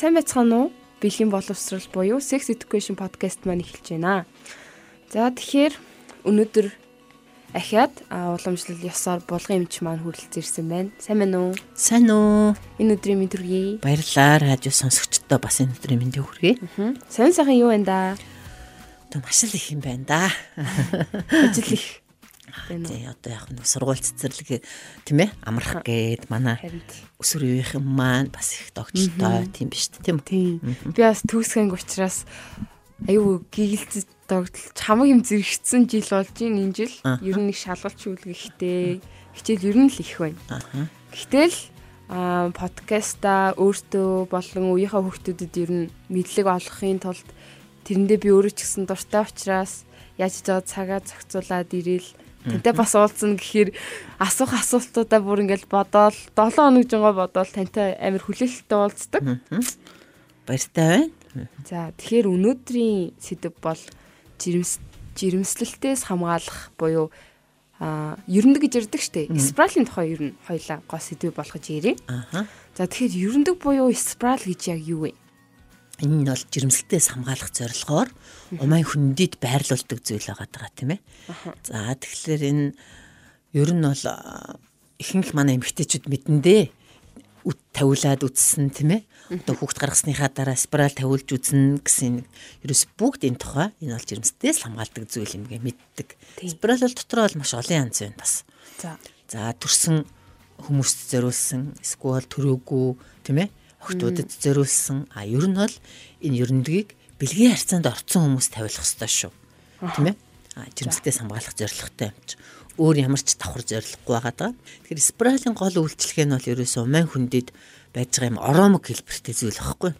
Сайн байцгаана уу? Бэлгийн боловсрал буюу Sex Education podcast маань эхэлж байна. За тэгэхээр өнөөдөр ахиад уламжлал ёсоор булган эмч маань хүрэлцэн ирсэн байна. Сайн байна уу? Сайн уу? Энэ өдрийн мэнд хүргэе. Баярлалаа. Радио сонсогчдоо бас энэ өдрийн мэндийг хүргэе. Сайн сайхан юу байна да? Одоо маш л их юм байна да. Ажил их. Тий одоо яг нэг сургууль цэцэрлэг тийм ээ амрах гээд манай өсвөр үеийнхэн маань бас их догтлоо тийм биш тийм үү? Тийм. Би бас төгсгэнг учраас аюу гигэлцэж догтлж хамаг юм зэрэгцсэн жил болж энэ жил ер нь нэг шалгалт шүүлгэхтэй хичээл ер нь л их байна. Гэтэл а подкаста өөртөө болон үеийнхээ хүүхдүүдэд ер нь мэдлэг олгохын тулд тэрэндээ би өөрөө ч гэсэн дуртай учраас яаж ч цагаа зохицуулаад ирээл Тантай бас уулзна гэхээр асуух асуултуудаа бүр ингээл бодоол 7 хоног жингаа бодоол тантай амар хүлээлттэй уулздаг. Баяртай байна. За тэгэхээр өнөөдрийн сэдв бол жирэмс жирэмслэлтээс хамгаалах буюу а ерөндөг гэж ярьдаг штэ. Спралийн тухай ер нь хоёлаа гоо сэдв болгож. Аа. За тэгэхээр ерөндөг буюу спрал гэж яг юу вэ? Энэ нь бол жирэмслэлтээс хамгаалах зорилгоор умайн хүндэд байрлуулдаг зүйл байгаа тийм ээ. За тэгэхээр энэ ер нь бол ихэнх манай эмэгтэйчүүд мэдэндээ үт тавиулаад үтсэн тийм ээ. Одоо хүүхд гаргасныхаа дараа спираль тавиулж үзнэ гэсэн ерөөс бүгд энэ тухай энэ бол жирэмслэлтээс хамгаалдаг зүйл юм гээ мэддэг. Спираль бол дотроо бол маш олон янз байна бас. За. За төрсөн хүмүүст зориулсан эсвэл төрөөгүй тийм ээ Охтуудад зориулсан а ер нь бол энэ ертөндөгийг бэлгийн харьцаанд орцсон хүмүүс тавилах ёстой шүү. Тийм ээ? А жирэмслэлтээс хамгаалах зорилготой юм чи. Өөр ямар ч давхар зорилгогүй байгаа даа. Тэгэхээр спиралийн гол үйлчлэг нь бол ерөөсөө мань хүндэд байж байгаа юм оромог хэлбэртэй зүйл багхгүй.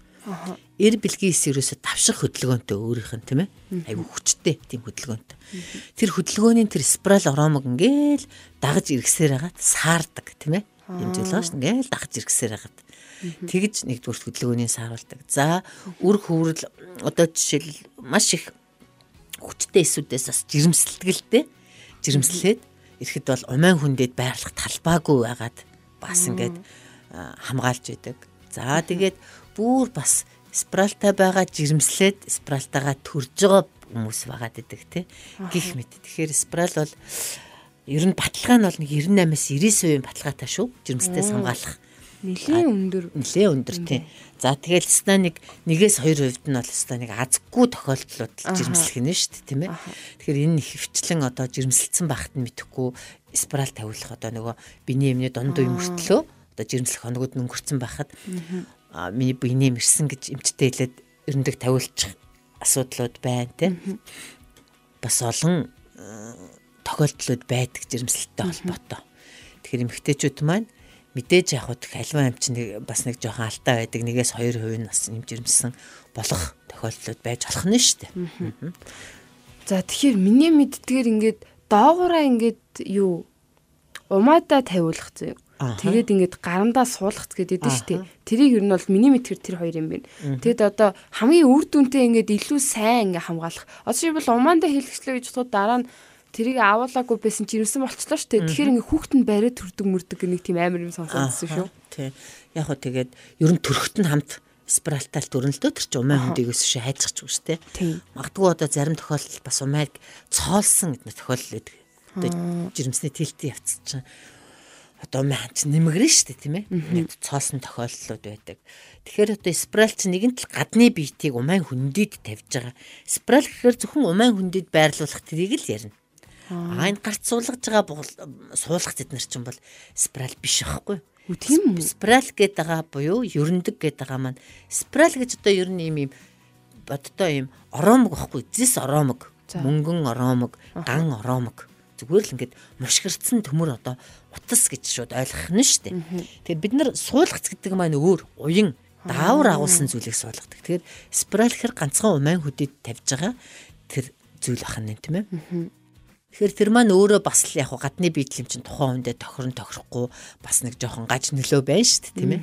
Эр бэлгийн эс ерөөсөө давших хөдөлгөөнтэй өөрийнх нь тийм ээ? Айгу хүчтэй тийм хөдөлгөөнтэй. Тэр хөдөлгөөний тэр спираль оромог ингээл дагаж иргсээр хагаад саардаг тийм ээ? Юм зүйл байна шүү. Ингээл дагаж иргсээр хагаад. Тэгж нэгдүгээр хөдөлгөөний сааруулдаг. За үр хөврөл одоо жишээл маш их хүчтэй эсүүдээс бас жирэмсэлтгэлтэй жирэмслээд ирэхэд бол умайн хүндэд байрлах талбайгүй байгаад бас ингээд хамгаалж идэг. За тэгээд бүр бас спралтай байгаа жирэмслээд спралтайгаа төрж байгаа хүмүүс байгаад идэг те гих мэт. Тэгэхээр спрал бол ер нь баталгаа нь бол нэг 98-аас 99% баталгаатай шүү. Жирэмслэлтээс хамгаалах Нилийн өндөр. Нилийн өндөр тийм. За тэгэл ста нэг нэгээс 2% нь бол ста нэг азгүй тохиолдлууд жирэмслэх нь шүү дээ тийм ээ. Тэгэхээр энэ хөвчлэн одоо жирэмсэлсэн багт нь мэдхгүй спираль тавиулах одоо нөгөө биений эмний дундуу юм өртлөө одоо жирэмслэх хоногуд нь өнгөрцөн байхад миний биений мэрсэн гэж эмчтэй хэлээд өрнөдөг тавиулчих асуудлууд байна тийм. Бас олон тохиолдлууд байдаг жирэмсэлттэй холбоотой. Тэгэхээр эмэгтэйчүүд маань мэдээж яг хөө альва амч нэг бас нэг жоохон алтаа байдаг нэгээс 2% нь бас юм жирэмсэн болох тохиолдлууд байж болох нь шүү дээ. За тэгэхээр миний мэддгээр ингээд доогоороо ингээд юу умаадаа тавиулах зөө. Тэгээд ингээд гарандаа суулгах гэдэг дээ шүү дээ. Тэрийг ер нь бол миний мэдхээр тэр хоёр юм байна. Тэгэд одоо хамгийн үр дүнтэй ингээд илүү сайн ингээд хамгаалах. Одоо шийбэл умаандаа хэлгэслээ гэж бодоход дараа нь тэрийг авуулаагүй байсан чи ирсэн болчлоо шүү дээ. Тэгэхээр ингээ хүүхэд нь бариад төрдөг мөрдөг нэг тийм амар юм сонсогдсон шүү. Тий. Яг хөө тэгээд ер нь төрөхт нь хамт спиралтал төрнөлтөө тэр чи умаа хөндөгөөс шиг хайцчих ч үстэй. Магадгүй одоо зарим тохиолдолд бас умайг цоолсон гэдэг тохиолдол байдаг. Одоо жирэмсний тэлтийн явц чинь одоо маань нэмгэрэн шүү дээ тийм ээ. Нэг цоосон тохиолдлууд байдаг. Тэгэхээр одоо спираль чинь нэгэн тал гадны биетийг умайн хөндөд тавьж байгаа. Спираль гэхээр зөвхөн умайн хөндөд байрлуулах тэрийг л ярина. Аа энэ гарт суулгаж байгаа суулгах зэд нар чинь бол спираль биш байхгүй. Тийм үү? Спираль гэдэг байгаа буюу ерөндөг гэдэг байгаа маань спираль гэж одоо ер нь юм юм бодтой юм оромог байхгүй зис оромог мөнгөн оромог ган оромог зүгээр л ингээд мушгирцсан төмөр одоо утас гэж шууд ойлгох нь шүү дээ. Тэгэхээр бид нар суулгац гэдэг маань өөр уян даавар агуулсан зүйлийг суулгадаг. Тэгэхээр спираль гэхэр ганцхан умайн хөдөд тавьж байгаа тэр зүйл ахна тийм ээ. Тэгэхээр тэр маань өөрөө бас л яг гадны биедлэм чинь тухайн үндэ тохирон тохирохгүй бас нэг жоохон гаж нөлөө байна шүү дээ тийм ээ.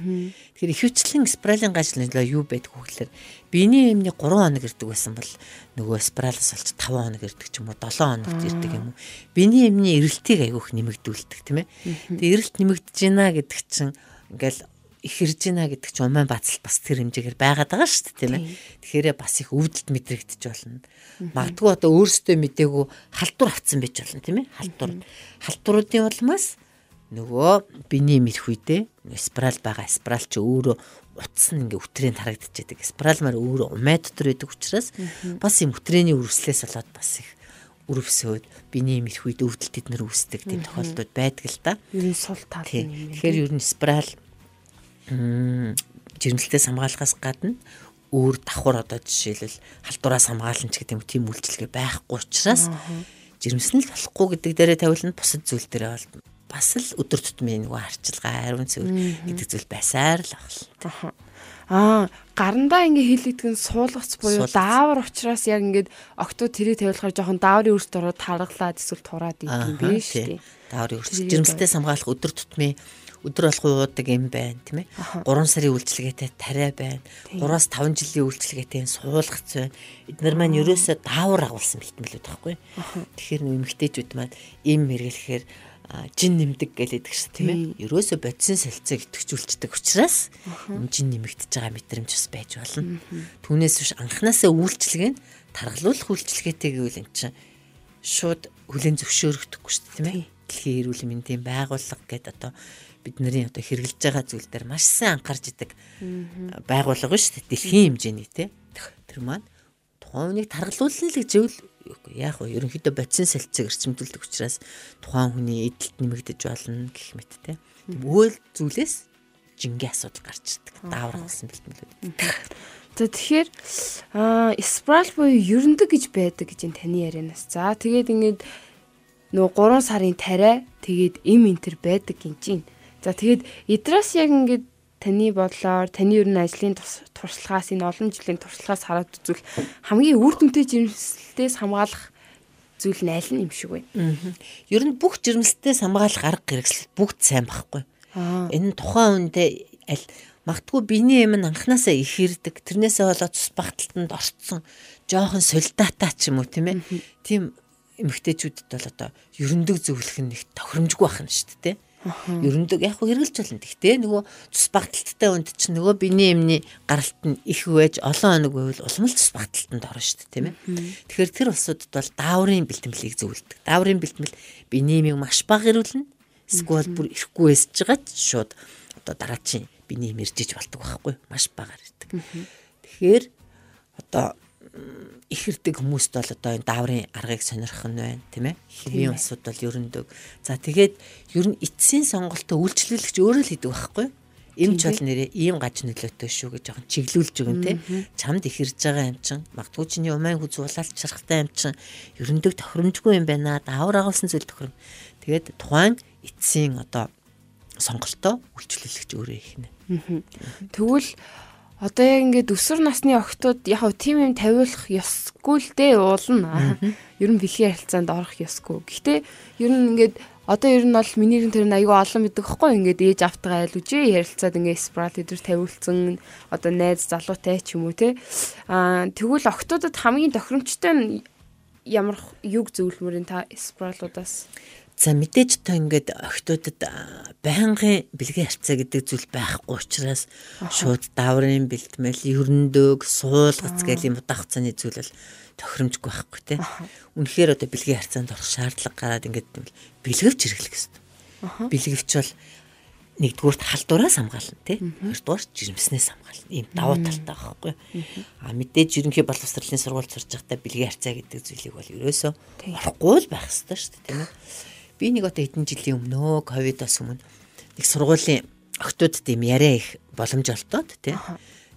Тэгэхээр ихэвчлэн спиралийн гаж нөлөө юу байдаг вэ гэхээр биений эмний 3 хоног ирдэг байсан бол нөгөө спиралаас олж 5 хоног ирдэг ч юм уу 7 хоногт ирдэг юм уу. Биений эмний эрэлтийг айгүйх нэмэгдүүлдэг тийм ээ. Тэгээ эрэлт нэмэгдэж байна гэдэг чинь ингээл их ирж байна гэдэг чи уман бацалт бас тэр хэмжээгээр байгаад байгаа шүү дээ тийм ээ. Тэгэхээр бас их өвдөлт мэдрэгдэж болно. Магадгүй одоо өөрсдөө мдээгүй халдвар авцсан байж болно тийм ээ. Халдвар. Халдваруудын улмаас нөгөө биний мэрх үедээ спираль байгаа спираль чи өөрөө утас нь ингээ өтрийн харагдаж байдаг. Спираль маар өөрөө умаа дотор байдаг учраас бас юм өтрээний үрслээс болоод бас их өрөвсөөд биний мэрх үед өвдөлт эднэр үүсдэг тийм тохиолдлууд байдаг л да. Нь сул тал. Тэгэхээр ер нь спираль жирэмслэлтээс хамгаалахаас гадна өөр давхар одоо жишээлбэл халдвараас хамгаална ч гэдэг юм тийм үйлчлэгээ байхгүй учраас жирэмснэл болохгүй гэдэг дээрээ тавилна. Бусад зүйл дээрээ бол бас л өдөр тутмын нөгөө харчилгаа ариун цэвэр гэдэг зүйл байсаар л авах. Аа гарандаа ингээ хилэгдэх нь суулгац буюу даавар учраас яг ингээд октоо тэрийг тавилахаар жоохон дааврын өрст ороод таргалаад эсвэл тураад идэв юм биш үү? Дааврын өрст жирэмслэлтээс хамгаалах өдөр тутмын өдөр болгон уудаг юм байна тийм ээ. 3 сарын үйлчлэгээтэй тариа байна. 3-аас 5 жилийн үйлчлэгээтэй суулгац байна. Эднэр маань ерөөсөө даавар агуулсан бэлтмэлүүд байхгүй. Тэгэхээр нөө эмгтээчүүд маань им мэргэлэхээр жин нэмдэг гэлээдэг ш тийм ээ. Ерөөсөө бодисын солилцоог итгэжүүлцдэг учраас жин нэмэгдэж байгаа мэдрэмж бас байж болно. Түүнээс биш анханасаа үйлчлэгээ нь таргалуулах үйлчлэгээтэй гэвэл эн чинь шууд хүлэн зөвшөөрөгдөхгүй ш тийм ээ. Дэлхийн эрүүл мэндийн байгууллага гэдэг одоо бидний одоо хэрэгжилж байгаа зүйл дээр маш сайн анхаарч идэг байгууллага шүү дээ. Дэлхийн хэмжээний те. Тэр маань тухайн хүнийг таргалуулна л гэж зөвл яг уу ерөнхийдөө бодисын салцыг эрчимдүүлдэг учраас тухайн хүний эдэлт нэмэгдэж болно гэх мэт те. Өөл зүйлээс жингээ асуудал гарч ирдэг. Даавар болсон бэлтгэлүүд. За тэгэхээр аа спрал буюу ерөндөг гэж байдаг гэж таны ярианаас. За тэгээд ингээд нөгөө 3 сарын тариа тэгээд им энтер байдаг юм чинь. За тэгээд эдрээс яг ингээд таны бодлоор таны ер нь ажлын туршлагаас энэ олон жилийн туршлагаас хараад үзвэл хамгийн үр дүнтэй жирэмслэлтээс хамгаалах зүйл нь аль нь юм шиг байна. Ер нь бүх жирэмслэлтээс хамгаалах арга хэрэгсэл бүгд сайн байхгүй. Энэ тухайн үндэ аль магтгүй биений юм анханасаа их ирдэг. Тэрнээсээ болоод цус багталтанд орцсон жоохон солидатаа ч юм уу тийм ээ. Тийм эмгтээчүүдэд бол одоо ерөндөг зөвлөх нь их тохиромжгүй байна шүү дээ ерөндөг яг хэрэгжилж болно. Гэхдээ нөгөө цус багталттай үнд чинь нөгөө биений эмний гаралт нь их байж олон хоног байвал улам л цус багталтанд орно шүү дээ, тийм ээ. Тэгэхээр тэр улсуудад бол дааврын бэлтгэлийг зөвлөдөг. Дааврын бэлтгэл биений эмийг маш бага ирүүлнэ. Эсвэл бүр ирэхгүй байсаж байгаа ч шууд одоо дараачийн биений эм иржиж болдог байхгүй маш багаар ирдэг. Тэгэхээр одоо их ирдэг хүмүүст бол одоо энэ дааврын аргыг сонирхох нь байна тийм ээ? Хэвийн усуд бол ерөндөг за тэгээд ер нь эцсийн сонголтоо үйлчлүүлэгч өөрөө л хийдэг байхгүй эмч бол нэрээ ийм гаж нөлөөтэй шүү гэж жоохон чиглүүлж өгөн те чамд их ирж байгаа юм чин магадгүй чиний умайн хүз улаалт чарахтай юм чин ерөндөг тохиромжгүй юм байна даавар агуулсан зүйл тохиром. Тэгээд тухайн эцсийн одоо сонголтоо үйлчлүүлэгч өөрөө ихнэ тэгвэл одоо яг ингээд өсвөр насны охтууд яг тим юм тавиулах ёсгүй л дээ уулна. Ер нь бэлгийн харилцаанд орох ёсгүй. Гэхдээ ер нь ингээд одоо ер нь бол миний тэр нь аюу олон мэддэг хгүй ингээд ээж автгаа айл үжээ ярилцаад ингээд спрат эдэр тавиулсан одоо найз залуутай ч юм уу те аа тэгвэл охтуудад хамгийн тохиромжтой нь ямар юг зөвлөмөрийн та спралуудаас За мэдээж та ингээд охтуудад байнгын бэлгийн харьцаа гэдэг зүйл байхгүй учраас шууд даврын бэлтмэл, ерөндөг, суулгац гэх юм удаах хугацааны зүйл бол тохиромжгүй байхгүй тий. Үнэхээр одоо бэлгийн харьцаанд орох шаардлага гараад ингээд бэлгэвч хэрэглэх хэрэгтэй. Бэлгэвч бол нэгдүгüүрт халдвараас хамгаална тий. Хоёрдугаар жирэмснээс хамгаална. Ийм давуу талтай байхгүй. А мэдээж ерөнхий боловсролын сургууль сурж байхдаа бэлгийн харьцаа гэдэг зүйлийг бол ерөөсөө орохгүй л байх хэрэгтэй шүү дээ тийм ээ Би нэг одоо хэдэн жилийн өмнө ковидоос өмнө нэг сургуулийн охтуудад юм яриа их боломж олдоод тий.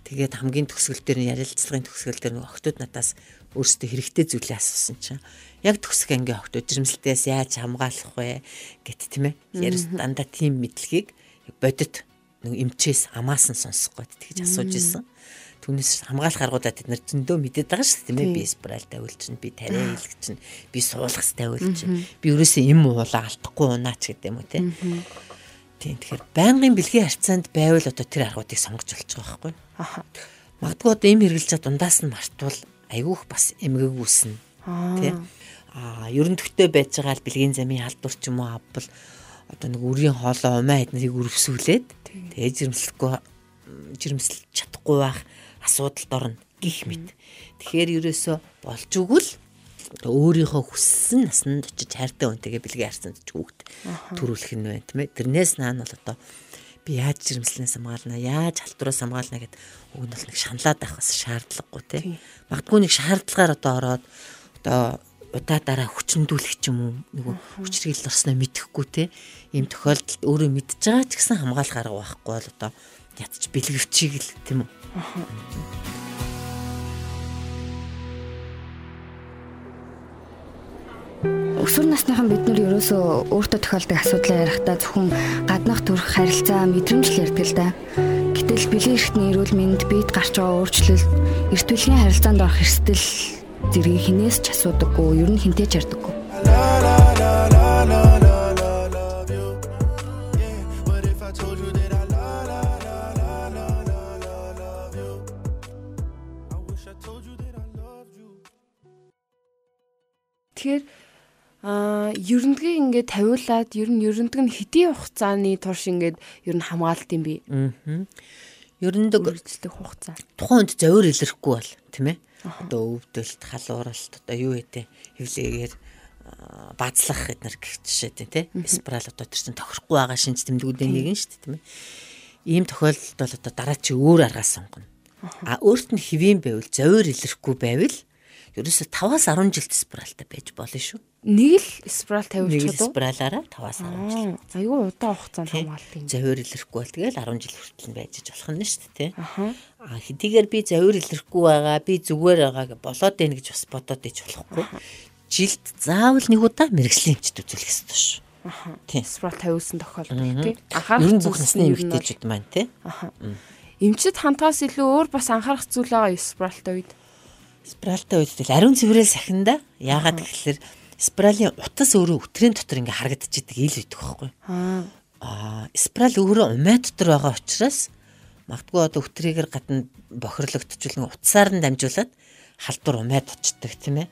Тэгээд хамгийн төгсгөл дээр ярилцлагын төгсгөл дээр нэг охтууд надаас өөрсдөө хэрэгтэй зүйлээ асуусан чинь яг төгсөх ангийн охтууд жирэмслэлтээс яаж хамгаалах вэ гэт тийм ээ. Ярс дандаа тийм мэдлэгийг бодит нэг эмчээс амаасан сонсох гээд тэгж асууж исэн. Түүнээс хамгаалах аргуудаа тэд нар зөндөө мэдээд байгаа шүү дээ тийм ээ. Би спираль тавил чинь, би тариа хэлэх чинь, би суулгас тавил чинь, би ерөөсөө им уулаа алдахгүй унаач гэдэг юм уу тийм. Тийм тэгэхээр байнгын бэлгийн харьцаанд байвал одоо тэр аргуудыг сонгож байгаа байхгүй. Аха. Магадгүй одоо им хэрглэж дундаас нь мартвал айгүйх бас эмгэг үүснэ. Тийм. Аа, ерөн төвтэй байж байгаа л бэлгийн замын халдвар ч юм уу авбал одоо нэг үрийн хоолоо умаа эднэрийг өрөвсүүлээд тэгээ жирэмслэхгүй жирэмслэж чадахгүй байх асуудалд орно гих мэт. Тэгэхээр ерөөсөө болж өгвөл өөрийнхөө хүссэн насанд очиж хайртай хүнтэйгээ бэлгээ харьцанд ч хүүхд төрүүлэх нь байна тийм ээ. Тэрнээс наан бол одоо би яаж жирэмслэнээс хамгаална, яаж халтураас хамгаална гэд уг нь бол нэг шаналаад авах бас шаардлагагүй тийм. Магадгүй нэг шаардлагаар одоо ороод одоо удаа дараа хүчндүүлэх ч юм уу нөгөө хүчрэл орсноо мэдэхгүй те ийм тохиолдолд өөрөө мэдж байгаа ч гэсэн хамгаалах арга байхгүй бол одоо ядч бэлгэвчийг л тийм үү Өсвөр насныхан бид нар ерөөсөө өөртөө тохиолдог асуудлаа ярихдаа зөвхөн гаднах төрх харилцаа мэдрэмж л ярьдаг л да. Гэтэл бэлэн эрхтний эрүүл мэнд биед гарч байгаа өөрчлөлт эрт үеийн харилцаанд орох эрсдэл зэргийг хинээс ч асуудаггүй, ер нь хинтэй ч ярьдаггүй. Аа ерөндөгийг ингээд тавиулаад ер нь ерөндөг нь хэдийн хугацааны турш ингээд ер нь хамгаалт юм би. Аа. Ерөндөг үргэлжлэх хугацаа. Тухайн үед зовир илэрхгүй бол тийм ээ. Одоо өвдөлт, халууралт одоо юу гэдэг хөвлөгээр баазлах эднэр гэх жишээ тий спираль одоо тэр чин тохирохгүй байгаа шинж тэмдгүүдийн нэг нь шүү дээ тийм ээ. Ийм тохиолдолд бол одоо дараа чи өөр аргаас сонгоно. А өөрт нь хэвэн байвал зовир илэрхгүй байвал ерөөсө 5-аас 10 жилд спиральтай байж болно шүү нэг л спираль тавьчихад уу? Спиралаараа 5-аас 10 жил. Айгүй удаан хугацаанд хамгаалт юм. Завир илэрхгүй бол тэгэл 10 жил хүртэл байж болох нь шүү дээ. Аа хэдийгээр би завир илэрхгүй байгаа, би зүгээр байгаа болоод байна гэж бас бодоод иж болохгүй. Жилд заавал нэг удаа мэрэгжлийн эмчт үзүүлэх ёстой шүү. Аха. Тийм. Спираль тавиулсан тохиолдолд тий. Анхаарах бүх насны эмэгтэйчүүд маань тий. Аха. Эмчит хандгаас илүү өөр бас анхаарах зүйл байгаа спиральтай үед. Спиральтай үед л ариун цэврэл сахинда яагаад гэвэл спиралийн утас өөрөө өтрийн дотор ингээ харагдчихдаг ил үйдэх байхгүй. Аа спираль өөрөө умаа дотор байгаа учраас магадгүй одоо өтрийгэр гадна бохирлогдчихвол утсаар нь дамжуулаад халдвар умаад очдөг тийм ээ.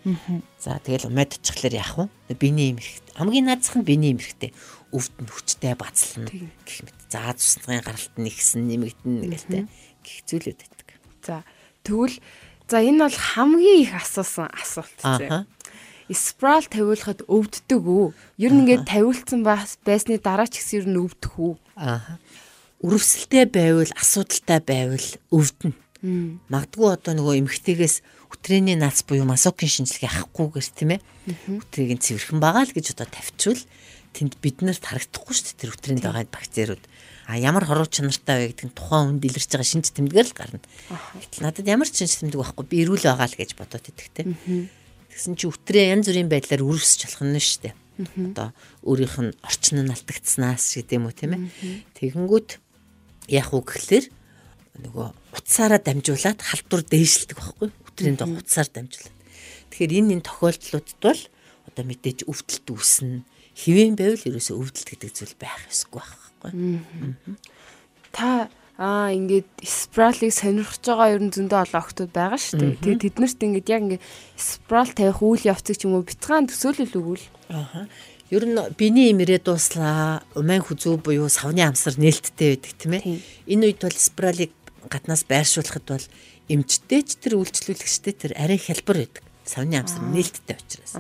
За тэгэл умаад очихлаар яах вэ? Биний имэрхт хамгийн наадсах нь биний имэрхтэй өвд нь хүчтэй бацлана гэх мэт. За цусны гаралт нэгсэн нэмэгдэн гэлтэй гих зүйлүүд байдаг. За тэгвэл за энэ бол хамгийн их асуусан асуулт зэ спрал тавиулахад өвддөг үү? Ер нь ингээд тавиулсан байсны дараа ч гэсэн ер нь өвдөх үү? Аа. Үрвсэлтэй байвал асуудалтай байвал өвдөнө. Магдгүй одоо нөгөө эмгтээгээс өтрээний наац буюу масокын шинжилгээ авахгүйгээр тийм ээ. Өтрийг нь цэвэрхэн байгаа л гэж одоо тавьчвал тэнд биднэрт харагдахгүй шүү дээ тэр өтрээнд байгаа бактериуд. А ямар хоруу чанартай вэ гэдэг нь тухайн хүнд илэрч байгаа шинж тэмдгээр л гарна. Гэтэл надад ямар шинж тэмдэг байхгүй би эрүүл байгаа л гэж бодоод идэх тийм. Тэгсэн чи өтрээ янз бүрийн байдлаар үрвсч болох нь шүү дээ. Одоо өөрийнх нь орчин нь алдагдсанаас гэдэг юм уу тийм ээ. Тэгэнгүүт яах вэ гэхлээр нөгөө утсаараа дамжуулаад халдвар дээшилдэг байхгүй өтрийн доо утсаар дамжуулаад. Тэгэхээр энэ энэ тохиолдлуудд бол одоо мэдээж өвдөлт үүснэ. Хэвэн байвал ерөөсөө өвдөлт гэдэг зүйл байх ёсгүй байхгүй. Та аа ингээд спралыг сонирхож байгаа ер нь зөндөө олон охтууд байгаа шүү дээ. Тэгээд тэднэрт ингээд яг ингээд спрал тавих үйл явцыг ч юм уу бяцхан төсөөлөл өгвөл. Аа. Ер нь биений имрээ дууслаа, умайн хүзүү буюу савны амсар нээлттэй байдаг тийм ээ. Энэ үед бол спралыг гаднаас байршуулахад бол эмчтэй ч тэр үйлчлүүлэгчтэй тэр арай хялбар байдаг. Савны амсар нээлттэй учраас.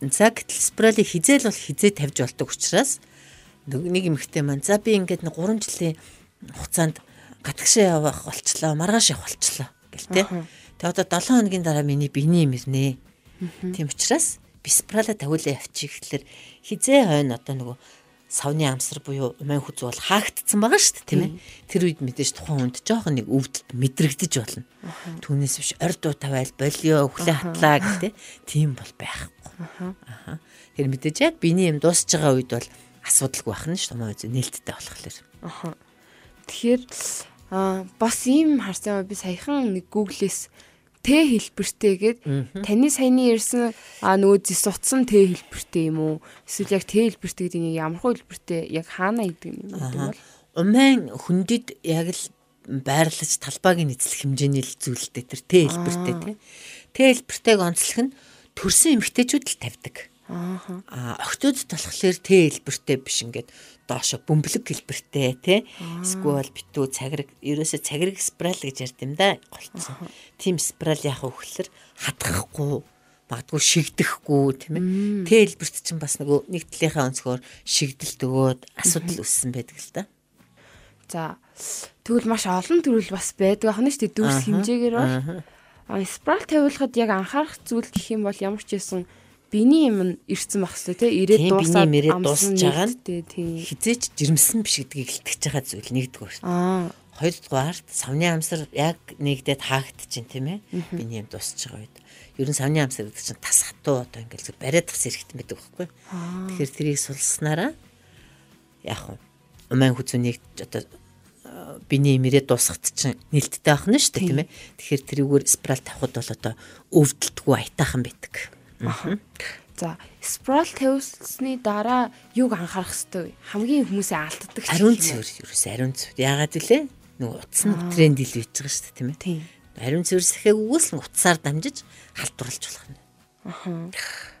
За гэтэл спралыг хизээл бол хизээ тавьж болдог учраас нэг эмэгтэй маань за би ингээд 3 жилийн хугацаанд гатгшаа явах болчлоо, маргааш явах болчлоо гэл тээ. Тэгээ одоо 7 хоногийн дараа миний биений имэрнэ. Тийм учраас биспрала тавиулаа явчих гэхэлэр хизээ хойно одоо нөгөө савны амсар буюу умайн хүз бол хаагдцсан байгаа шүү дээ тийм ээ. Тэр үед мэдээж тухайн хүнд жоохон нэг өвдөлт мэдрэгдэж болно. Түүнээс биш орд уу тавайл болио өглөө хатлаа гэдэг тийм бол байхгүй. Аа. Тэр мэдээж яг биений юм дуусж байгаа үед бол асуудалгүй байх нь шүү дээ. Умайн нээлттэй болохоор. Аа. Тэгэхээр бас ийм харсан би саяхан нэг Google-с Т хэлбэртэй гээд таны саяны ярьсан а нөгөө зис утсан Т хэлбэртэй юм уу? Эсвэл яг Т хэлбэртэй гэдэг нь ямар хөө хэлбэртэй яг хаана гэдэг юм бол умайн хүндэд яг л байрлаж талбайг нь эзлэх хэмжээний л зүйлтэй тэр Т хэлбэртэй тий. Т хэлбэртэйг онцлох нь төрсэн эмэгтэйчүүд л тавьдаг. Аа охтууд болохоор Т хэлбэртэй биш ингээд доошо бөмбөлөг гэлбэртэй тий эсвэл битүү цаграг ерөөсө цаграг спрал гэж ярьд юм да голцсон. Тим спрал яг өгөхлөр хатгахгүй магадгүй шигдэхгүй тийм ээ. Тэ хэлбэрт чинь бас нөгөө нэг талынхаа өнцгөр шигдэлт өгөөд асуудал үүссэн байдаг л да. За тэгвэл маш олон төрөл бас байдаг ахна шүү дээ дүүс хэмжээгээр бол. Спрал тавиулахад яг анхаарах зүйл гэх юм бол ямар ч байсан биений юм ирсэн хэрэгтэй тий ирээд дуусаад ирээд дуусж байгаа нь хизээч жирэмсэн биш гэдгийг илтгэж байгаа зүйл нэгдүгээр. Аа хоёрдугаарт савны амсар яг нэгдээд хаагдчихин тийм ээ биений юм дуусж байгаа үед. Ер нь савны амсар гэдэг чинь тас хатуу одоо ингээл бариад тас хэрэгтэй байдаг байхгүй. Тэгэхээр тэрийг сулснараа яг уу умайн хүзүүнийг одоо биений имэрээ дуусгад чинь нэлттэй байх нь шүү дээ тийм ээ. Тэгэхээр тэрүүгээр спираль тавихад бол одоо өвдөлтгүй аятайхан байдаг. За, спрал тавьсны дараа юг анхаарах хэвтэй хамгийн хүмүүсээ алддаг ариун цэвэр ерөөс ариун цэвэр. Яагаад вэ? Нөгөө утас нь тренд ил байж байгаа шүү дээ, тийм ээ. Тийм. Ариун цэвэр сэхэг үгүйс утсаар дамжиж халдварлаж болох нь. Аа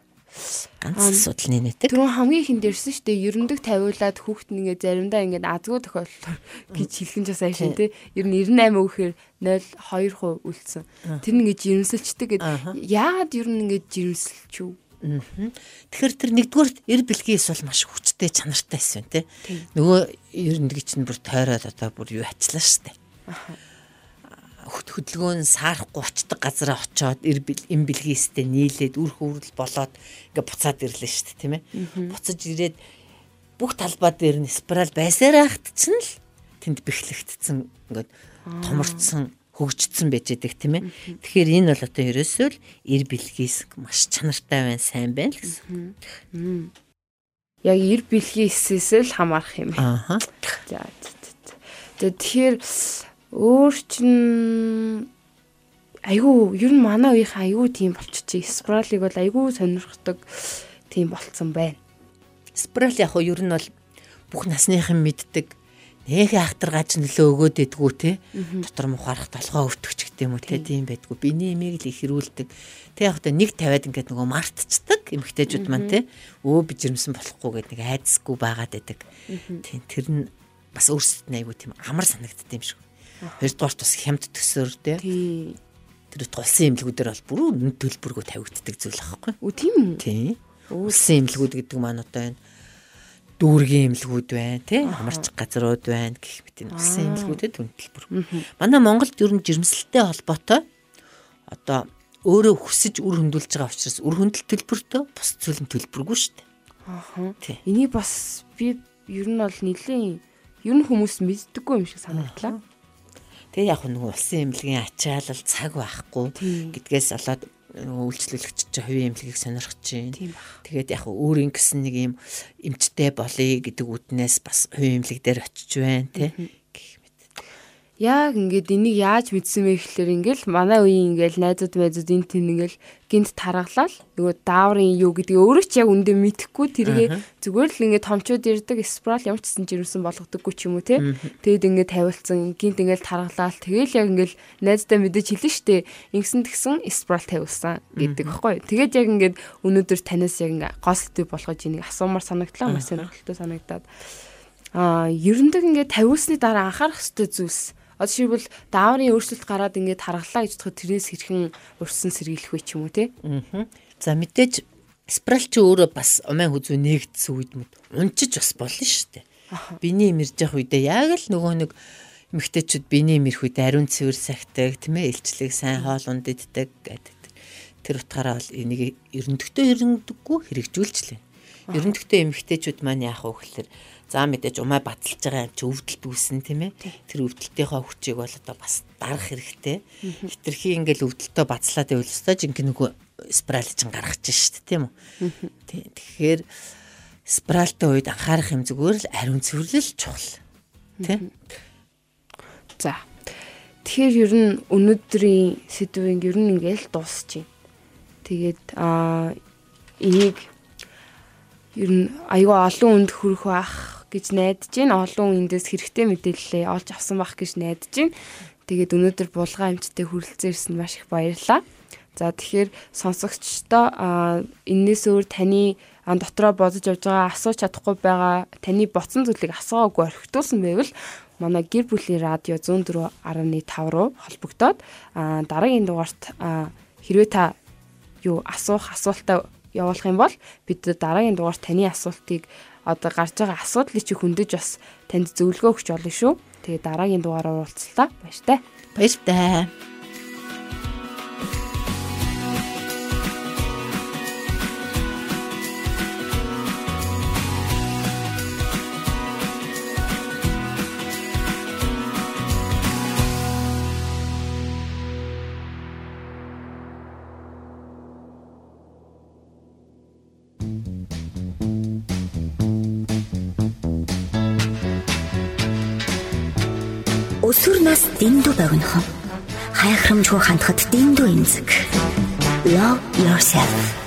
ганц асуудал нэнэдэг. Түрүүн хамгийн ихэнд ирсэн шүү дээ. Ерөндөг тавиулаад хүүхэд нь ингээ заримдаа ингээ азгүй тохиолдол гэж хэлхэн ч бас айшин тий. Ер нь 98 өгөхээр 0.2% үлдсэн. Тэр ингээ жирэмсэлчдэг гэд яагаад ер нь ингээ жирэмсэлч юу? Тэгэхээр тэр нэгдүгээр эр бэлгээс бол маш хүчтэй чанартай байсан тий. Нөгөө ерөндөг чинь бүр тойроод одоо бүр юу ачлаа шүү дээ хөдөлгөөн саарахгүй очдог газараа очоод эм бэлгээстэй нийлээд үр хөврөл болоод ингээ буцаад ирлээ шүү дээ тийм ээ. Буцаж ирээд бүх талбай дээр нь спираль байсаар ахт чинь л тэнд бэхлэгдсэн ингээд томорцсон хөгжсөн байж байгаа тийм ээ. Тэгэхээр энэ бол одоо ерөөсөө л эр бэлгээс маш чанартай байна, сайн байна л гэсэн. Яг эр бэлгээсээс л хамаарах юм. Аа. За. Тэгэхээр өөр чин айгүй ер нь манай үеийнхэн айгүй тийм болчихжээ. Спралыг бол айгүй сонирхдаг тийм болцсон байна. Спрал яг уу ер нь бол бүх насныхан мэддэг. Нэг ахтар гаж нөлөө өгөөд идэггүй те. Дотор мухаарах толгоо өвтгч гэдэг юм уу те. Тийм байдгүй. Биений имийг л их хэрүүлдэг те яг та нэг тавиад ингээд нөгөө мартцдаг эмгтээчүүд маань те. Өө би жирэмсэн болохгүй гэдэг нэг айдсгүй байгаад байдаг. Тийм тэр нь бас өөрсдөд нь айгүй тийм амар санагддаг юм шиг Хоёрдугаарт бас хямд төсөөр дээ. Тий. Тэр тулсан имлгүүдээр бол бүр нүд төлбөргөө тавигддаг зүйл аахгүй. Үгүй тийм үү? Тий. Улсын имлгүүд гэдэг маань одоо энэ дүүргийн имлгүүд байна тий хамарч газрууд байна гэх мэт энэ улсын имлгүүдэд түн төлбөр. Манай Монголд ер нь жирэмслэлтэй холбоотой одоо өөрөө хүсэж үр хөндлөж байгаа учраас үр хөндөл төлбөртөө бус зүйл нь төлбөргүй шүү дээ. Аа. Энийг бас би ер нь бол нэлийн ер нь хүмүүс мэддэггүй юм шиг санагдлаа. Тэгээ яг нэг улсын эмнэлгийн ачаалал цаг байхгүй. Гэдгээс болоод үйлчлүүлэгч чинь хувийн эмнэлгийг сонирхож байна. Тэгээд яг өөрийн гэсэн нэг юм эмчтэй болъё гэдэг үднээс бас хувийн эмнэлэг дээр очиж байна тий яг ингээд энийг яаж мэдсэн бэ гэхэлэр ингээл манай үеийн ингээл найзууд байзууд энэ тэн ингээл гинт таргалал нөгөө дааврын юу гэдгийг өөрөө ч яг үндэ мэдэхгүй тэргээ зүгээр л ингээд томчууд ирдэг спрал ямар ч гэсэн жирэмсэн болгодоггүй ч юм уу те. Тэгэд ингээд тавилсан гинт ингээл таргалал тэгэл яг ингээл найздаа мэдэж хэлнэ штэ ингэсэн тэгсэн спрал тавилсан гэдэг баггүй тэгээд яг ингээд өнөөдөр танаас яг ингээд гол сэдв болгож энийг асуумар санагдлаа маш сонирхолтой санагдаад. А ерөндөг ингээд тавиулсны дараа анхаарах хэрэгтэй зүйлс Одоо жишээлбэл дааврын өөрчлөлт гараад ингээд харгалаа гэж бодоход тэрнээс хэрхэн урьдсан сэргийлэх вэ ч юм уу те. Аа. За мэдээж спираль чи өөрөө бас умаа хүзүү нээгдсэн үед мэд унчиж бас болно шүү дээ. Биний мэрж явах үедээ яг л нөгөө нэг эмэгтэйчүүд биний мэрх үед ариун цэвэр сахдаг тийм ээ илчлэг сайн хоол унд иддэг гэдэг. Тэр утгаараа бол энийг ерөндөгтөө ерөндөггүй хэрэгжүүлжлээ. Ерөнхийдөө эмэгтэйчүүд маань яах вэ гэхээр за мэдээж умаа баталж байгаа юм чи өвдөлт үүснэ тийм ээ. Тэр өвдөлтийнхөө хүчийг бол одоо бас дарах хэрэгтэй. Хитрхи ингээл өвдөлтөө бацлаад байвал өстой жинхэнэ нөгөө спираль чин гаргаж шít тийм үү. Тэгэхээр спиральтай үед анхаарах юм зүгээр л ариун цэвэрлэл чухал. Тийм. За. Тэгэхээр ер нь өнөөдрийн сэдвийн ер нь ингээл дуусчих. Тэгээд аа энийг ер нь аюу олон үнд хүрэх бах гэж найдаж байна. Олон эндээс хэрэгтэй мэдээлэлээ олж авсан бах гэж найдаж байна. Тэгээд өнөөдөр булган амттай хүрэлцэн ирсэн маш их баярлалаа. За тэгэхээр сонсогчдоо энэс өөр таны дотроо бодож явж байгаа асууж чадахгүй байгаа таны ботсон зүйлийг асуугаагүй орхитуулсан байвал манай гэр бүлийн радио 104.5 руу холбогдоод дараагийн дугаарт хэрвээ та юу асуух асуултаа явуулах юм бол бид дараагийн дугаар таны асуултыг одоо гарч байгаа асуудлыг чи хөндөж бас танд зөвлөгөө өгч болно шүү. Тэгээ дараагийн дугаараар уулзлаа. Баяртай. Баяртай. Өсвөр нас дэндүү богинохон. Хайхрамжгүй хандхад дэндүү эмзэг. Love yourself.